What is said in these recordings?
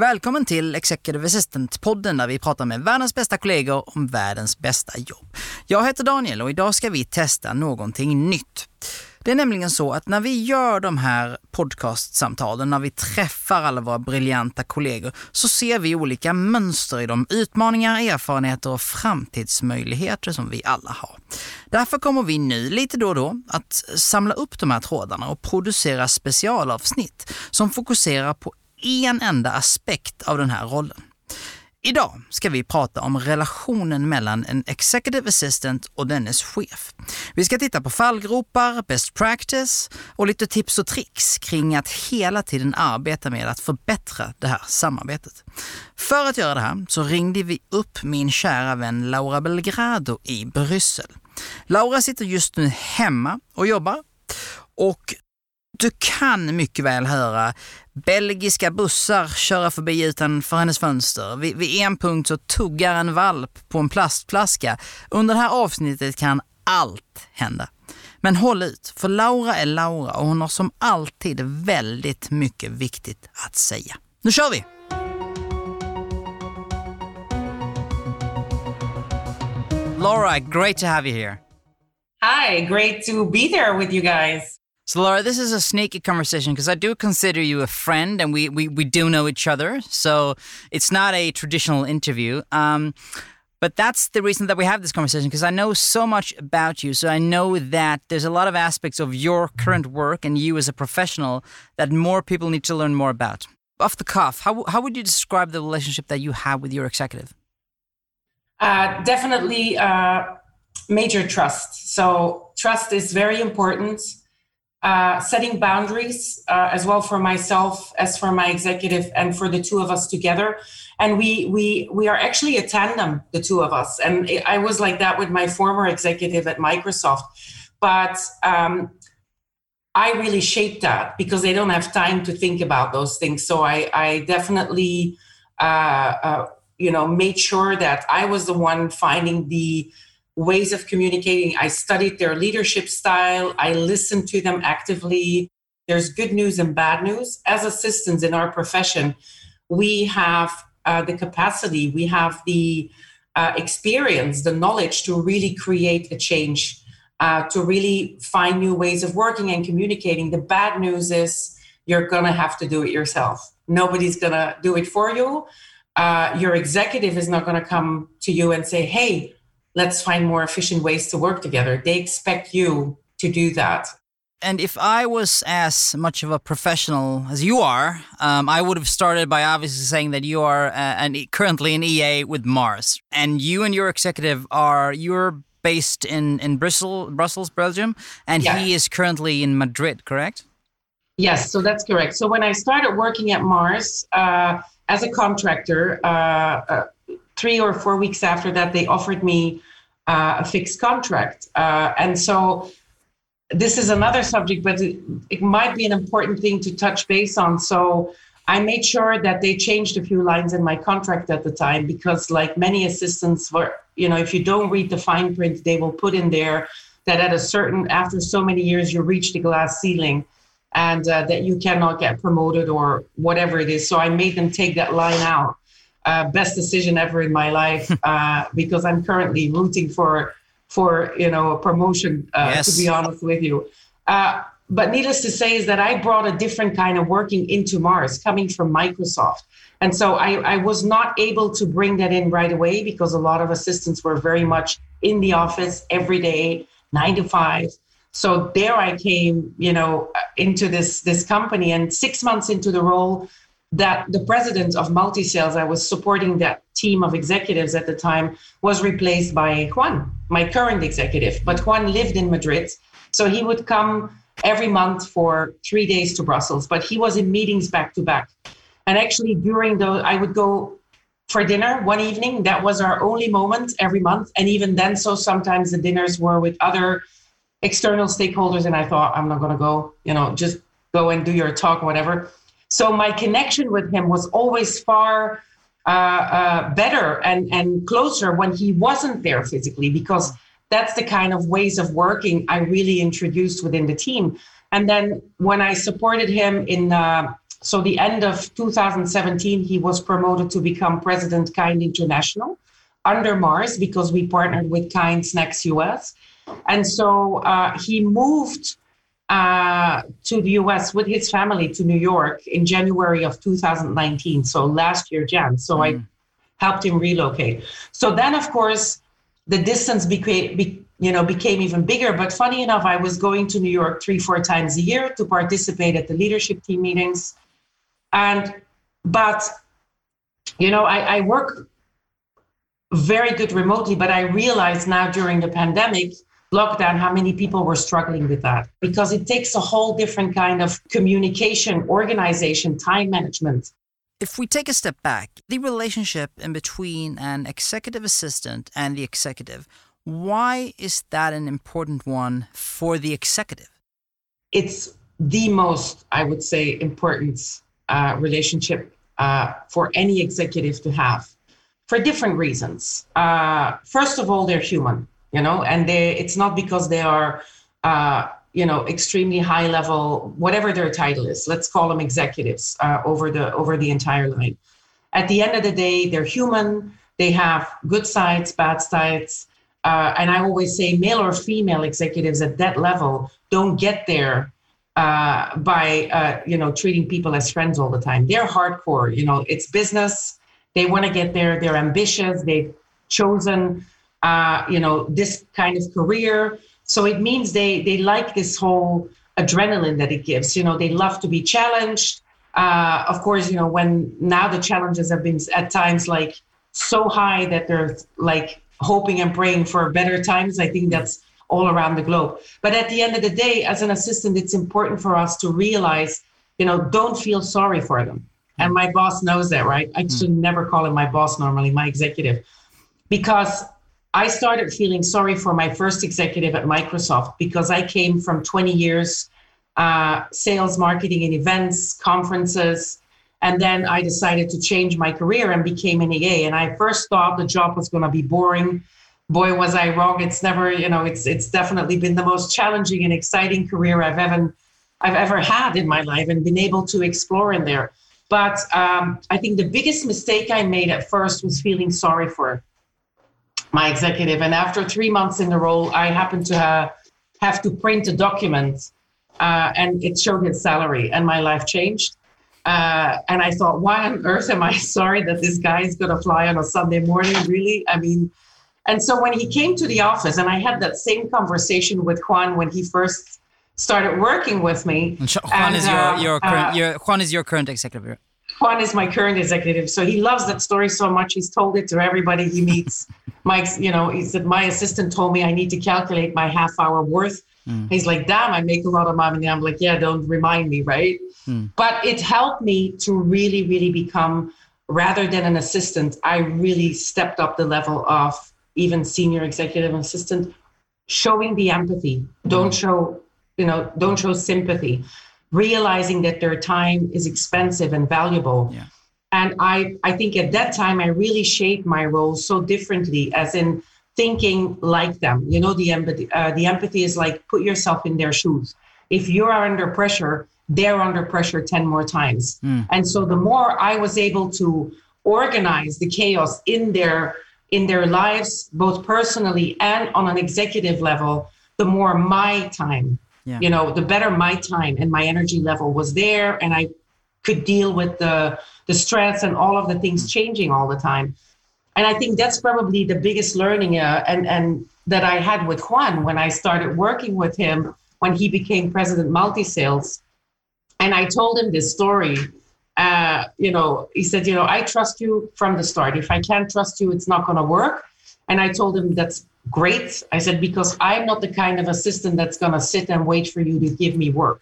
Välkommen till Executive Assistant-podden där vi pratar med världens bästa kollegor om världens bästa jobb. Jag heter Daniel och idag ska vi testa någonting nytt. Det är nämligen så att när vi gör de här podcastsamtalen, när vi träffar alla våra briljanta kollegor, så ser vi olika mönster i de utmaningar, erfarenheter och framtidsmöjligheter som vi alla har. Därför kommer vi nu lite då och då att samla upp de här trådarna och producera specialavsnitt som fokuserar på en enda aspekt av den här rollen. Idag ska vi prata om relationen mellan en executive assistant och dennes chef. Vi ska titta på fallgropar, best practice och lite tips och tricks kring att hela tiden arbeta med att förbättra det här samarbetet. För att göra det här så ringde vi upp min kära vän Laura Belgrado i Bryssel. Laura sitter just nu hemma och jobbar och du kan mycket väl höra belgiska bussar köra förbi utanför hennes fönster. Vid, vid en punkt så tuggar en valp på en plastflaska. Under det här avsnittet kan allt hända. Men håll ut, för Laura är Laura och hon har som alltid väldigt mycket viktigt att säga. Nu kör vi! Laura, great to have you here. Hi, great to be there with you guys. So, Laura, this is a sneaky conversation because I do consider you a friend and we, we, we do know each other. So, it's not a traditional interview. Um, but that's the reason that we have this conversation because I know so much about you. So, I know that there's a lot of aspects of your current work and you as a professional that more people need to learn more about. Off the cuff, how, how would you describe the relationship that you have with your executive? Uh, definitely uh, major trust. So, trust is very important uh, setting boundaries uh, as well for myself as for my executive and for the two of us together. And we we we are actually a tandem the two of us. And i was like that with my former executive at microsoft. But um, i really shaped that because they don't have time to think about those things. So i i definitely uh, uh you know made sure that i was the one finding the ways of communicating. I studied their leadership style. I listened to them actively. There's good news and bad news. As assistants in our profession, we have uh, the capacity, we have the uh, experience, the knowledge to really create a change, uh, to really find new ways of working and communicating. The bad news is you're going to have to do it yourself. Nobody's going to do it for you. Uh, your executive is not going to come to you and say, hey, let's find more efficient ways to work together. They expect you to do that. And if I was as much of a professional as you are, um, I would have started by obviously saying that you are uh, an, currently an EA with Mars, and you and your executive are you're based in in Brussels, Brussels, Belgium, and yeah. he is currently in Madrid, correct? Yes, so that's correct. So when I started working at Mars uh, as a contractor, uh, uh three or four weeks after that, they offered me uh, a fixed contract. Uh, and so this is another subject, but it, it, might be an important thing to touch base on. So I made sure that they changed a few lines in my contract at the time because, like many assistants, were you know, if you don't read the fine print, they will put in there that at a certain after so many years you reach the glass ceiling and uh, that you cannot get promoted or whatever it is. So I made them take that line out uh, best decision ever in my life uh, because I'm currently rooting for for you know a promotion. Uh, yes. To be honest with you, uh, but needless to say is that I brought a different kind of working into Mars, coming from Microsoft. And so I, I was not able to bring that in right away because a lot of assistants were very much in the office every day, nine to five. So there I came, you know, into this this company, and six months into the role, that the president of multi-sales i was supporting that team of executives at the time was replaced by juan my current executive but juan lived in madrid so he would come every month for three days to brussels but he was in meetings back to back And actually, during those, I would go for dinner one evening. That was our only moment every month. And even then, so sometimes the dinners were with other external stakeholders. And I thought, I'm not going to go, you know, just go and do your talk, whatever. So my connection with him was always far uh, uh, better and, and closer when he wasn't there physically, because that's the kind of ways of working I really introduced within the team. And then when I supported him in uh, so the end of 2017, he was promoted to become president Kind International under Mars because we partnered with Kind Snacks US. And so uh, he moved uh, to the US with his family to New York in January of 2019. So last year, Jan. So mm. I helped him relocate. So then, of course, the distance became, be, you know, became even bigger. But funny enough, I was going to New York three, four times a year to participate at the leadership team meetings. And, but, you know, I, I work very good remotely, but I realized now during the pandemic, lockdown, how many people were struggling with that because it takes a whole different kind of communication, organization, time management. If we take a step back, the relationship in between an executive assistant and the executive, why is that an important one for the executive? It's the most, I would say, important uh, relationship uh, for any executive to have for different reasons. Uh, first of all, they're human, you know, and they it's not because they are, uh, you know, extremely high level, whatever their title is. Let's call them executives uh, over the over the entire line. At the end of the day, they're human. They have good sides, bad sides. Uh, and I always say, male or female executives at that level don't get there uh, by uh, you know treating people as friends all the time. They're hardcore. You know, it's business. They want to get there. They're ambitious. They've chosen uh, you know this kind of career. So it means they they like this whole adrenaline that it gives. You know, they love to be challenged. Uh, of course, you know when now the challenges have been at times like so high that they're like hoping and praying for better times. I think that's all around the globe. But at the end of the day, as an assistant, it's important for us to realize, you know, don't feel sorry for them. And my boss knows that, right? I should never call him my boss normally, my executive, because I started feeling sorry for my first executive at Microsoft because I came from 20 years uh, sales, marketing, and events, conferences. And then I decided to change my career and became an EA. And I first thought the job was going to be boring boy was I wrong. It's never, you know, it's it's definitely been the most challenging and exciting career I've ever I've ever had in my life and been able to explore in there. But um, I think the biggest mistake I made at first was feeling sorry for my executive. And after three months in the role, I happened to have, have to print a document, uh, and it showed his salary, and my life changed. Uh, and I thought, why on earth am I sorry that this guy is going to fly on a Sunday morning? Really? I mean, and so when he came to the office, and I had that same conversation with Juan when he first started working with me. And Juan and, is your, uh, your, current, uh, your Juan is your current executive. Juan is my current executive, so he loves that story so much. He's told it to everybody he meets. Mike's, you know, he said my assistant told me I need to calculate my half hour worth. Mm. He's like, damn, I make a lot of money. I'm like, yeah, don't remind me, right? Mm. But it helped me to really, really become, rather than an assistant, I really stepped up the level of even senior executive assistant, showing the empathy. Don't show, you know, don't show sympathy, realizing that their time is expensive and valuable. Yeah. And I, I think at that time I really shaped my role so differently, as in thinking like them. You know, the empathy. Uh, the empathy is like put yourself in their shoes. If you are under pressure, they're under pressure 10 more times. Mm. And so the more I was able to organize the chaos in their in their lives, both personally and on an executive level, the more my time, yeah. you know, the better my time and my energy level was there. And I could deal with the, the stress and all of the things mm. changing all the time. And I think that's probably the biggest learning uh, and, and that I had with Juan when I started working with him when he became president multi sales. And I told him this story uh, you know, he said, you know, I trust you from the start. If I can't trust you, it's not going to work. And I told him that's great. I said, because I'm not the kind of assistant that's going to sit and wait for you to give me work.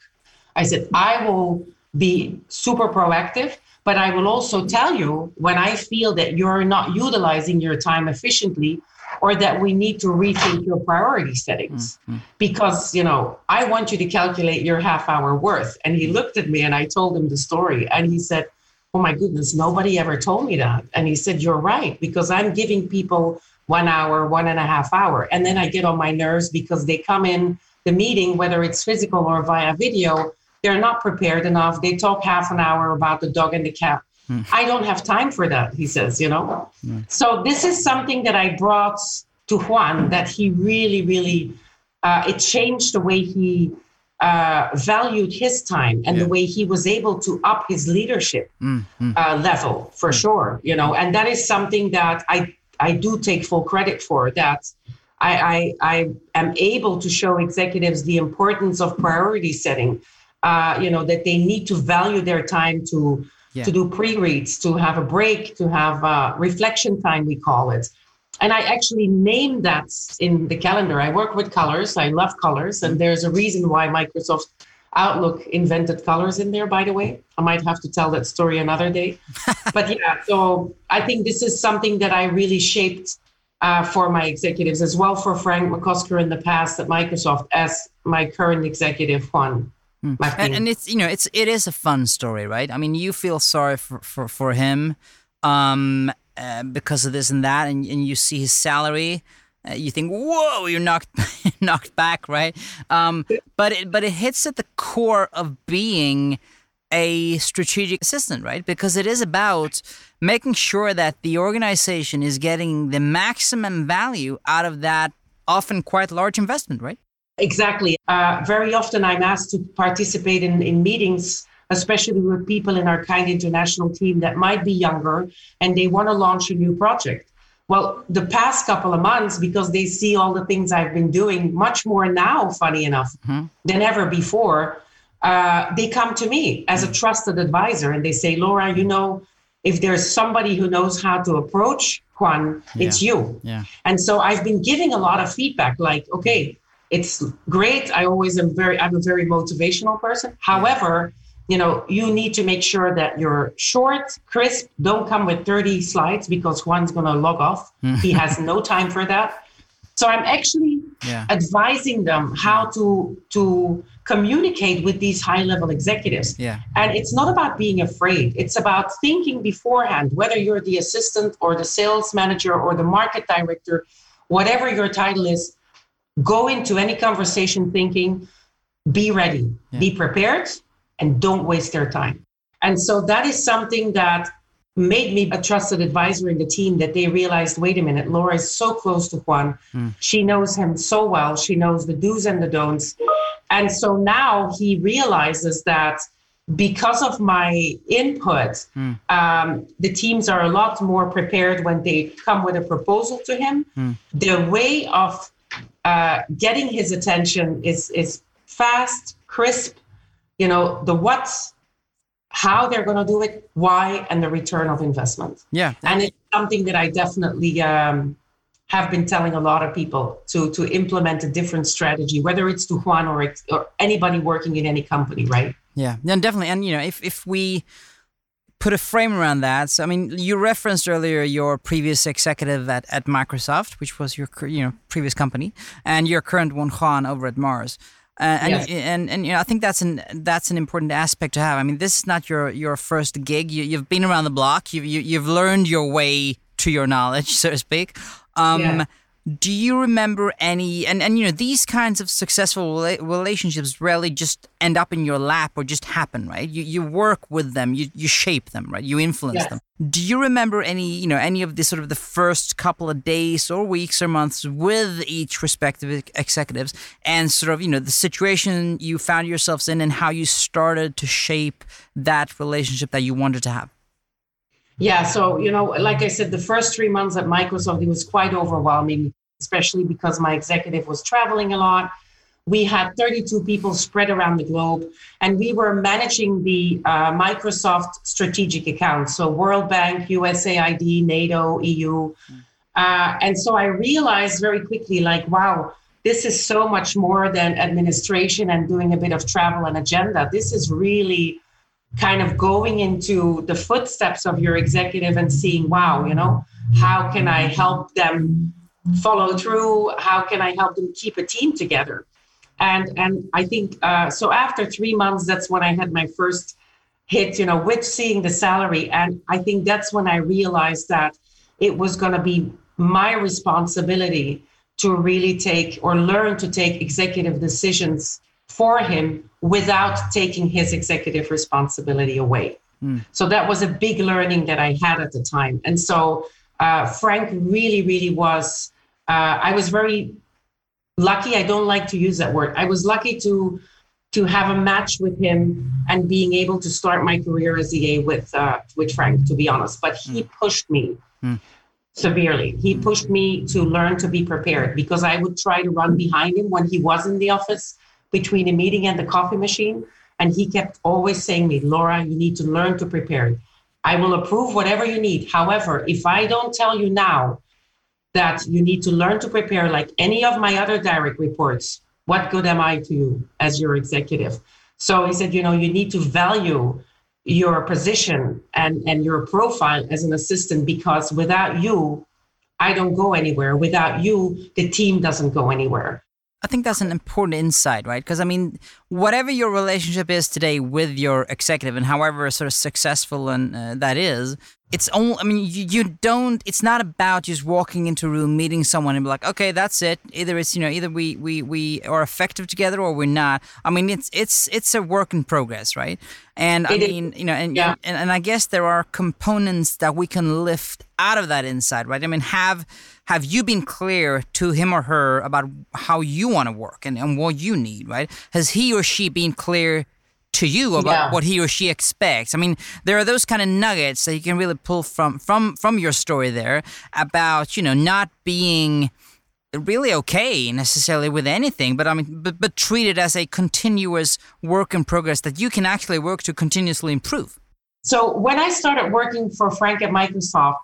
I said, I will be super proactive, But I will also tell you when I feel that you're not utilizing your time efficiently or that we need to rethink your priority settings mm-hmm. because you know i want you to calculate your half hour worth and he looked at me and i told him the story and he said oh my goodness nobody ever told me that and he said you're right because i'm giving people one hour one and a half hour and then i get on my nerves because they come in the meeting whether it's physical or via video they're not prepared enough they talk half an hour about the dog and the cat Mm. I don't have time for that, he says, you know. Mm. So this is something that I brought to Juan that he really, really, uh, it changed the way he uh, valued his time and yeah. the way he was able to up his leadership mm. uh, level for mm. sure, you know. And that is something that I, I do take full credit for that. I, I, I am able to show executives the importance of priority setting, uh, you know, that they need to value their time to yeah. to do pre-reads, to have a break, to have reflection time, we call it. And I actually named that in the calendar. I work with colors. I love colors. And there's a reason why Microsoft Outlook invented colors in there, by the way. I might have to tell that story another day. but yeah, so I think this is something that I really shaped uh, for my executives as well for Frank McCosker in the past at Microsoft as my current executive, Juan. Mm. And, and, it's you know it's it is a fun story, right? I mean, you feel sorry for for, for him um, uh, because of this and that, and, and you see his salary. Uh, you think, "Whoa, you're knocked knocked back," right? Um, but it, but it hits at the core of being a strategic assistant, right? Because it is about making sure that the organization is getting the maximum value out of that often quite large investment, right? Exactly. Uh, very often I'm asked to participate in, in meetings, especially with people in our kind international team that might be younger and they want to launch a new project. Well, the past couple of months, because they see all the things I've been doing much more now, funny enough, mm-hmm. than ever before, uh, they come to me as a trusted advisor and they say, Laura, you know, if there's somebody who knows how to approach Juan, yeah. it's you. Yeah. And so I've been giving a lot of feedback like, okay, it's great. I always am very, I'm a very motivational person. However, you know, you need to make sure that you're short, crisp, don't come with 30 slides because Juan's going to log off. Mm. he has no time for that. So I'm actually yeah. advising them how to to communicate with these high level executives. Yeah. And it's not about being afraid. It's about thinking beforehand, whether you're the assistant or the sales manager or the market director, whatever your title is, go into any conversation thinking, be ready, yeah. be prepared, and don't waste their time. And so that is something that made me a trusted advisor in the team that they realized wait a minute, Laura is so close to Juan. Mm. She knows him so well. She knows the do's and the don'ts. And so now he realizes that because of my input, mm. um, the teams are a lot more prepared when they come with a proposal to him. Mm. The way of uh, getting his attention is is fast, crisp. You know the what's, how they're going to do it, why, and the return of investment. Yeah, and it's something that I definitely um, have been telling a lot of people to to implement a different strategy, whether it's to Juan or, or anybody working in any company, right? Yeah, and definitely, and you know, if if we put a frame around that. So, I mean, you referenced earlier your previous executive at, at Microsoft, which was your you know previous company, and your current one, Juan, over at Mars. Uh, and, yes. and and you know I think that's an that's an important aspect to have. I mean, this is not your your first gig. You, you've been around the block. You, you you've learned your way to your knowledge, so to speak. Um, yeah do you remember any and, and you know these kinds of successful relationships rarely just end up in your lap or just happen right? You, you work with them you, you shape them right? You influence yes. them. Do you remember any you know any of the sort of the first couple of days or weeks or months with each respective executives and sort of you know the situation you found yourselves in and how you started to shape that relationship that you wanted to have? Yeah, so you know, like I said, the first three months at Microsoft, it was quite overwhelming especially because my executive was traveling a lot. We had 32 people spread around the globe, and we were managing the uh, Microsoft strategic accounts, so World Bank, USAID, NATO, EU. Uh, and so I realized very quickly, like, wow, this is so much more than administration and doing a bit of travel and agenda. This is really kind of going into the footsteps of your executive and seeing, wow, you know, how can I help them follow through? How can I help them keep a team together? And and I think uh, so. After three months, that's when I had my first hit, you know, with seeing the salary, and I think that's when I realized that it was going to be my responsibility to really take or learn to take executive decisions for him without taking his executive responsibility away. Mm. So that was a big learning that I had at the time. And so uh, Frank really, really was, uh, I was very lucky. I don't like to use that word. I was lucky to to have a match with him and being able to start my career as EA with uh, with Frank, to be honest. But he mm. pushed me. Mm severely. He pushed me to learn to be prepared because I would try to run behind him when he was in the office between a meeting and the coffee machine. And he kept always saying me, Laura, you need to learn to prepare. I will approve whatever you need. However, if I don't tell you now that you need to learn to prepare like any of my other direct reports, what good am I to you as your executive? So he said, you know, you need to value your position and, and your profile as an assistant because without you, I don't go anywhere. Without you, the team doesn't go anywhere. I think that's an important insight, right? Because I mean, whatever your relationship is today with your executive, and however sort of successful and uh, that is, it's only. I mean, you, you don't. It's not about just walking into a room, meeting someone, and be like, okay, that's it. Either it's you know, either we we we are effective together or we're not. I mean, it's it's it's a work in progress, right? And it I mean, is. you know, and, yeah. and and I guess there are components that we can lift out of that insight, right? I mean, have have you been clear to him or her about how you want to work and, and what you need, right? Has he or she been clear to you about yeah. what he or she expects? I mean, there are those kind of nuggets that you can really pull from from from your story there about, you know, not being really okay necessarily with anything, but I mean, but, but treat it as a continuous work in progress that you can actually work to continuously improve. So when I started working for Frank at Microsoft,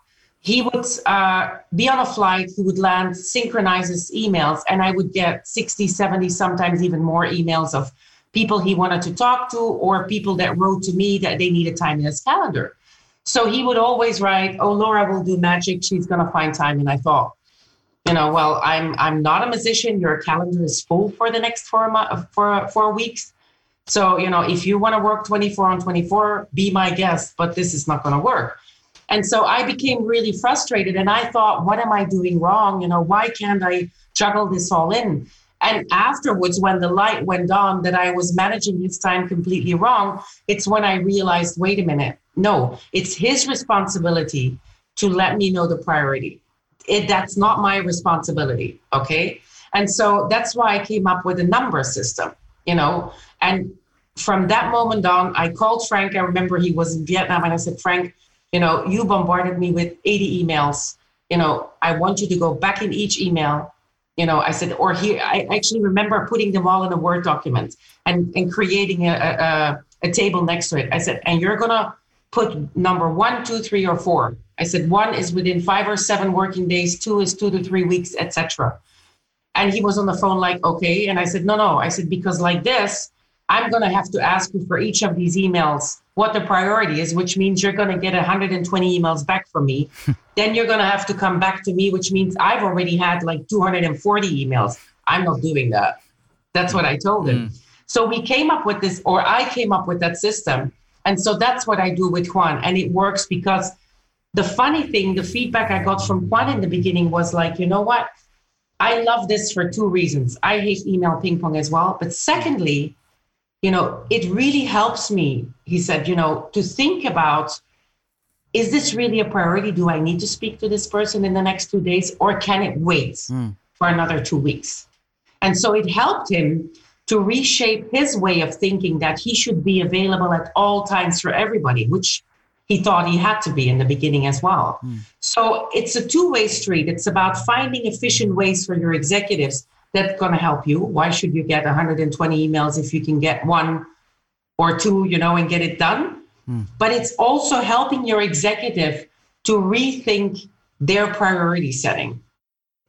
he would uh, be on a flight he would land synchronize his emails and i would get 60 70 sometimes even more emails of people he wanted to talk to or people that wrote to me that they needed time in his calendar. So he would always write oh laura will do magic. She's going to find time. And i thought you know well i'm i'm not a musician. Your calendar is full for the next four months for four weeks. So you know if you want to work 24 on 24 be my guest but this is not going to work. And so I became really frustrated and I thought, what am I doing wrong? You know, why can't I juggle this all in? And afterwards, when the light went on that I was managing his time completely wrong, it's when I realized wait a minute, no, it's his responsibility to let me know the priority. It, that's not my responsibility. Okay. And so that's why I came up with a number system, you know. And from that moment on, I called Frank. I remember he was in Vietnam and I said, Frank, you know, you bombarded me with 80 emails. You know, I want you to go back in each email. You know, I said, or here, I actually remember putting them all in a Word document and, and creating a, a, a table next to it. I said, and you're to put number one, two, three, or four. I said, one is within five or seven working days, two is two to three weeks, etc. And he was on the phone like, okay. And I said, no, no. I said, because like this, I'm to have to ask you for each of these emails what the priority is, which means you're going to get 120 emails back from me. then you're going to have to come back to me, which means I've already had like 240 emails. I'm not doing that. That's what I told him. Mm. So we came up with this, or I came up with that system. And so that's what I do with Juan. And it works because the funny thing, the feedback I got from Juan in the beginning was like, you know what? I love this for two reasons. I hate email ping pong as well. But secondly, you know, it really helps me, he said, you know, to think about is this really a priority? Do I need to speak to this person in the next two days or can it wait mm. for another two weeks? And so it helped him to reshape his way of thinking that he should be available at all times for everybody, which he thought he had to be in the beginning as well. Mm. So it's a two way street. It's about finding efficient ways for your executives that's going to help you. Why should you get 120 emails if you can get one or two, you know, and get it done? Mm. But it's also helping your executive to rethink their priority setting.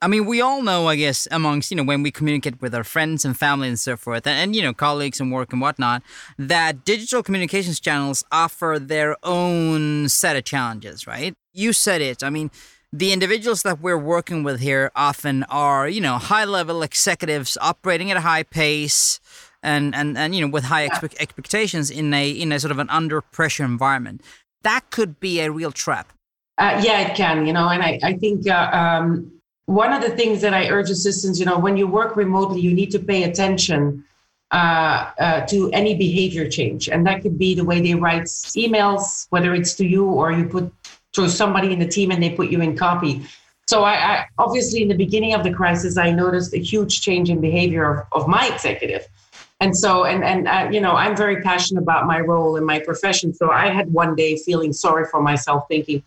I mean, we all know, I guess, amongst, you know, when we communicate with our friends and family and so forth, and, and, you know, colleagues and work and whatnot, that digital communications channels offer their own set of challenges, right? You said it. I mean, the individuals that we're working with here often are, you know, high level executives operating at a high pace and, and, and you know, with high expe- expectations in a, in a sort of an under pressure environment. That could be a real trap. Uh, yeah, it can, you know, and I, I think uh, um, one of the things that I urge assistants, you know, when you work remotely, you need to pay attention uh, uh, to any behavior change. And that could be the way they write emails, whether it's to you or you put to somebody in the team and they put you in copy. So I, I obviously in the beginning of the crisis, I noticed a huge change in behavior of, of my executive. And so, and and uh, you know, I'm very passionate about my role in my profession. So I had one day feeling sorry for myself, thinking,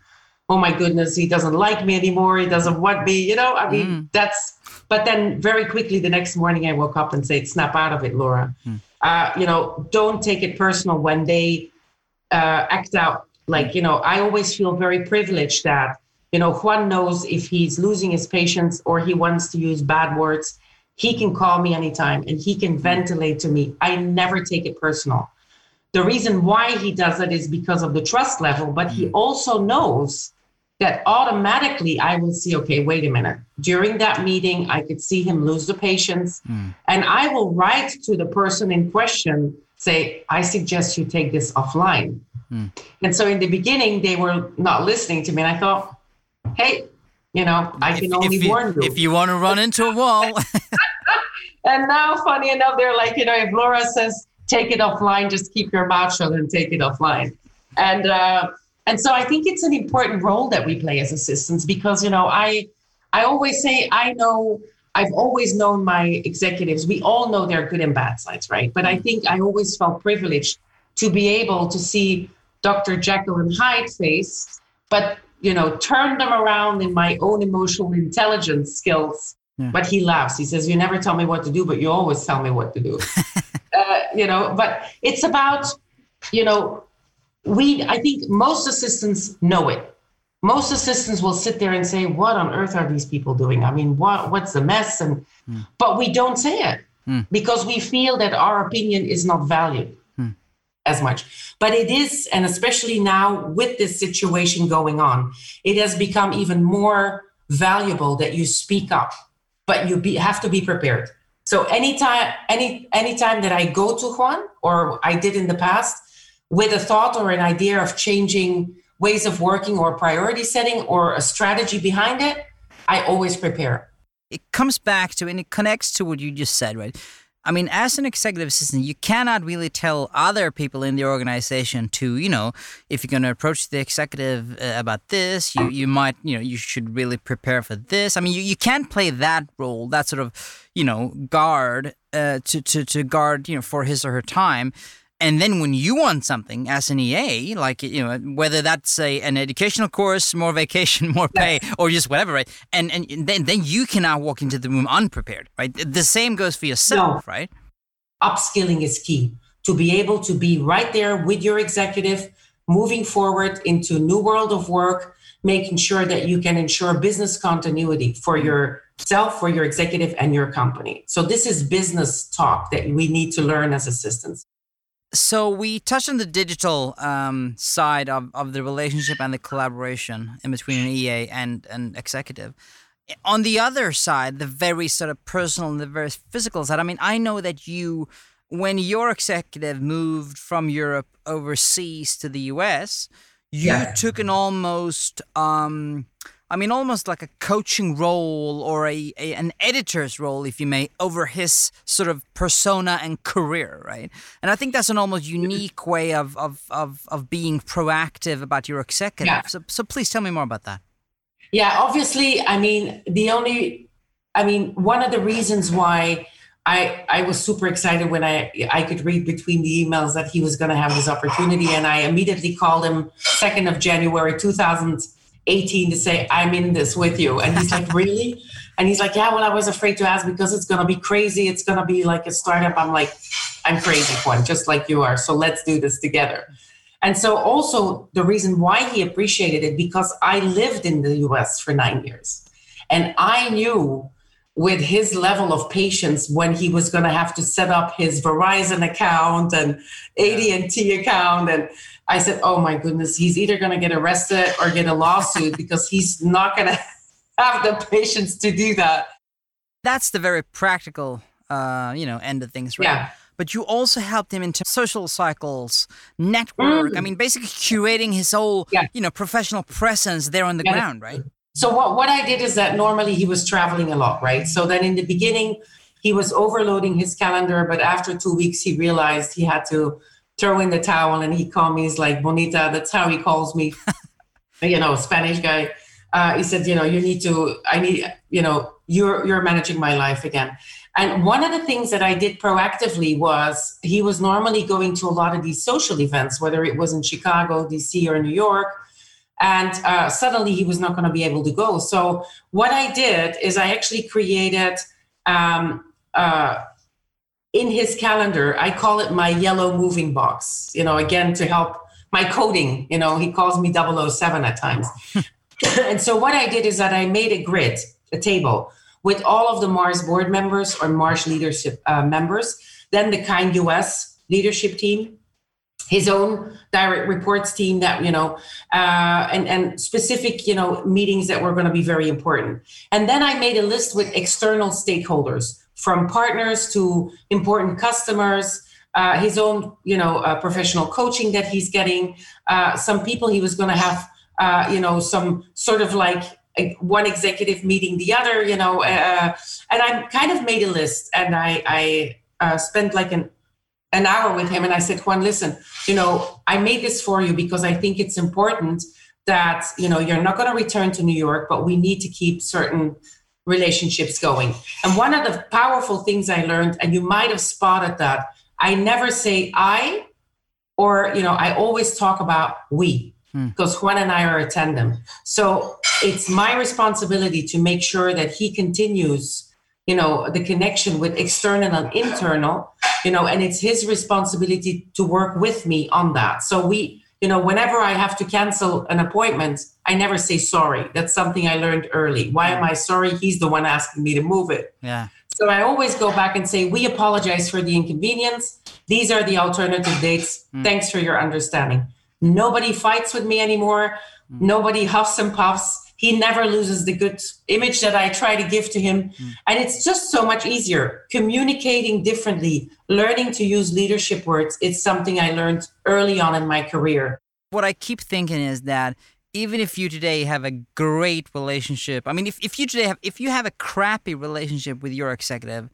oh my goodness, he doesn't like me anymore. He doesn't want me. You know, I mean, mm. that's, but then very quickly the next morning I woke up and said, snap out of it, Laura. Mm. Uh, you know, don't take it personal when they uh, act out. Like, you know, I always feel very privileged that, you know, Juan knows if he's losing his patience or he wants to use bad words, he can call me anytime and he can ventilate to me. I never take it personal. The reason why he does it is because of the trust level, but he mm. also knows that automatically I will see, okay, wait a minute. During that meeting, I could see him lose the patience. Mm. And I will write to the person in question, say, I suggest you take this offline. Mm. And so in the beginning, they were not listening to me. And I thought, hey, you know, I can if, only if you, warn you. If you want to run into a wall. and now, funny enough, they're like, you know, if Laura says, take it offline, just keep your mouth shut and take it offline. And, uh, and so I think it's an important role that we play as assistants because, you know, I, I always say, I know, I've always known my executives. We all know their good and bad sides, right? But I think I always felt privileged to be able to see Dr. Jekyll and Hyde face, but you know, turn them around in my own emotional intelligence skills. Yeah. But he laughs. He says, "You never tell me what to do, but you always tell me what to do." uh, you know, but it's about, you know, we i think most assistants know it most assistants will sit there and say what on earth are these people doing i mean what what's the mess and mm. but we don't say it mm. because we feel that our opinion is not valued. As much but it is and especially now with this situation going on it has become even more valuable that you speak up but you be, have to be prepared so anytime any anytime that i go to juan or i did in the past with a thought or an idea of changing ways of working or priority setting or a strategy behind it, I always prepare. It comes back to and it connects to what you just said, right? I mean, as an executive assistant, you cannot really tell other people in the organization to, you know, if you're going to approach the executive uh, about this, you, you might, you know, you should really prepare for this. I mean, you, you can't play that role, that sort of, you know, guard uh, to, to, to guard, you know, for his or her time. And then when you want something as an EA, like you know, whether that's a an educational course, more vacation, more pay, or just whatever, right? And and then then you cannot walk into the room unprepared, right? The same goes for yourself, no. right? Upskilling is key to be able to be right there with your executive, moving forward into a new world of work, making sure that you can ensure business continuity for yourself, for your executive, and your company. So this is business talk that we need to learn as assistants. So we touched on the digital um, side of, of the relationship and the collaboration in between an EA and an executive. On the other side, the very sort of personal and the very physical side. I mean, I know that you, when your executive moved from Europe overseas to the US, you yeah. took an almost um, I mean, almost like a coaching role or a, a, an editor's role, if you may, over his sort of persona and career, right? And I think that's an almost unique way of of of, of being proactive about your executive. Yeah. So, so please tell me more about that. Yeah, obviously, I mean, the only, I mean, one of the reasons why. I, I was super excited when I I could read between the emails that he was going to have this opportunity, and I immediately called him second of January 2000 18 to say, I'm in this with you. And he's like, Really? And he's like, Yeah, well, I was afraid to ask because it's going to be crazy. It's going to be like a startup. I'm like, I'm crazy, Juan, just like you are. So let's do this together. And so, also, the reason why he appreciated it because I lived in the US for nine years. And I knew with his level of patience when he was going to have to set up his Verizon account and AT&T account and I said, "Oh my goodness, he's either going to get arrested or get a lawsuit because he's not going to have the patience to do that." That's the very practical uh, you know, end of things, right? Yeah. But you also helped him into social cycles, network. Mm. I mean, basically curating his whole, yeah. you know, professional presence there on the yeah. ground, right? So what, what I did is that normally he was traveling a lot, right? So then in the beginning, he was overloading his calendar, but after two weeks, he realized he had to throw in the towel and he called me, he's like, Bonita, that's how he calls me, you know, Spanish guy. Uh, he said, you know, you need to, I need, you know, you're, you're managing my life again. And one of the things that I did proactively was he was normally going to a lot of these social events, whether it was in Chicago, DC, or New York and uh, suddenly he was not going to be able to go. So what I did is I actually created um, uh, in his calendar. I call it my yellow moving box. You know, again to help my coding. You know, he calls me 007 at times. and so what I did is that I made a grid, a table with all of the Mars board members or Mars leadership uh, members, then the Kind US leadership team, his own direct reports team that you know uh, and and specific you know meetings that were going to be very important and then i made a list with external stakeholders from partners to important customers uh, his own you know uh, professional coaching that he's getting. Uh, some people he was going to have uh, you know some sort of like one executive meeting the other you know uh, and i kind of made a list and i i spent like an an hour with him and I said, Juan, listen, you know, I made this for you because I think it's important that, you know, you're not going to return to New York, but we need to keep certain relationships going. And one of the powerful things I learned, and you might have spotted that, I never say I, or, you know, I always talk about we because hmm. Juan and I are a tandem. So it's my responsibility to make sure that he continues you know the connection with external and internal you know and it's his responsibility to work with me on that so we you know whenever i have to cancel an appointment i never say sorry that's something i learned early why am i sorry he's the one asking me to move it yeah so i always go back and say we apologize for the inconvenience these are the alternative dates mm. thanks for your understanding nobody fights with me anymore mm. nobody huffs and puffs he never loses the good image that I try to give to him. Mm. And it's just so much easier. Communicating differently, learning to use leadership words, it's something I learned early on in my career. What I keep thinking is that even if you today have a great relationship, I mean, if, if you today have, if you have a crappy relationship with your executive,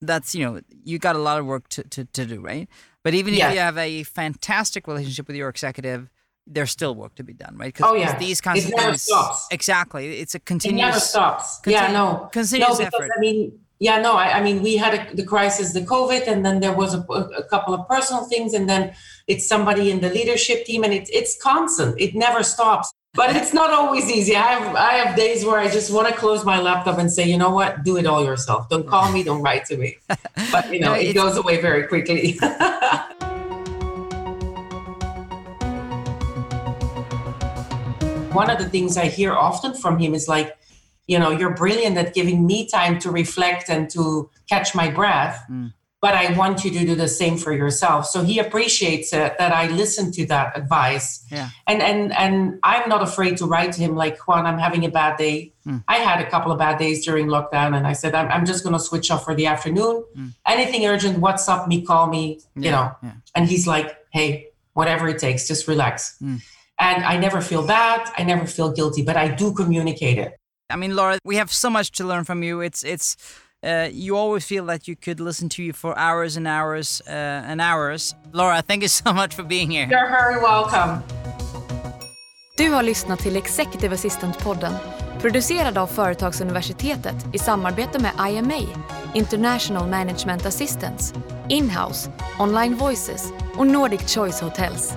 that's, you know, you got a lot of work to, to, to do, right? But even if you have a fantastic relationship with your executive, there's still work to be done, right? Because Oh yeah, these kinds it of never things, stops. Exactly, it's a continuous. It never stops. Continu- yeah, no, continuous no, effort. I mean, yeah, no, I, I mean, we had a, the crisis, the COVID, and then there was a, a, couple of personal things, and then it's somebody in the leadership team, and it's it's constant. It never stops. But it's not always easy. I have I have days where I just want to close my laptop and say, you know what, do it all yourself. Don't call me, don't write to me. But you know, no, it goes away very quickly. one of the things I hear often from him is like, you know, you're brilliant at giving me time to reflect and to catch my breath. Mm. But I want you to do the same for yourself. So he appreciates it that I listen to that advice. Yeah. And and and I'm not afraid to write to him like Juan, I'm having a bad day. Mm. I had a couple of bad days during lockdown, and I said I'm, I'm just going to switch off for the afternoon. Mm. Anything urgent, WhatsApp me, call me. Yeah. You know. Yeah. And he's like, hey, whatever it takes, just relax. Mm. And I never feel bad. I never feel guilty, but I do communicate it. I mean, Laura, we have so much to learn from you. It's it's uh, you always feel that you could listen to you for hours and hours uh, and hours. Laura, thank you so much for being here. You're very welcome. Du har lyssnat till Executive Assistant-podden producerad av Företagsuniversitetet i samarbete med IMA, International Management Assistance, Inhouse, Online Voices och Nordic Choice Hotels.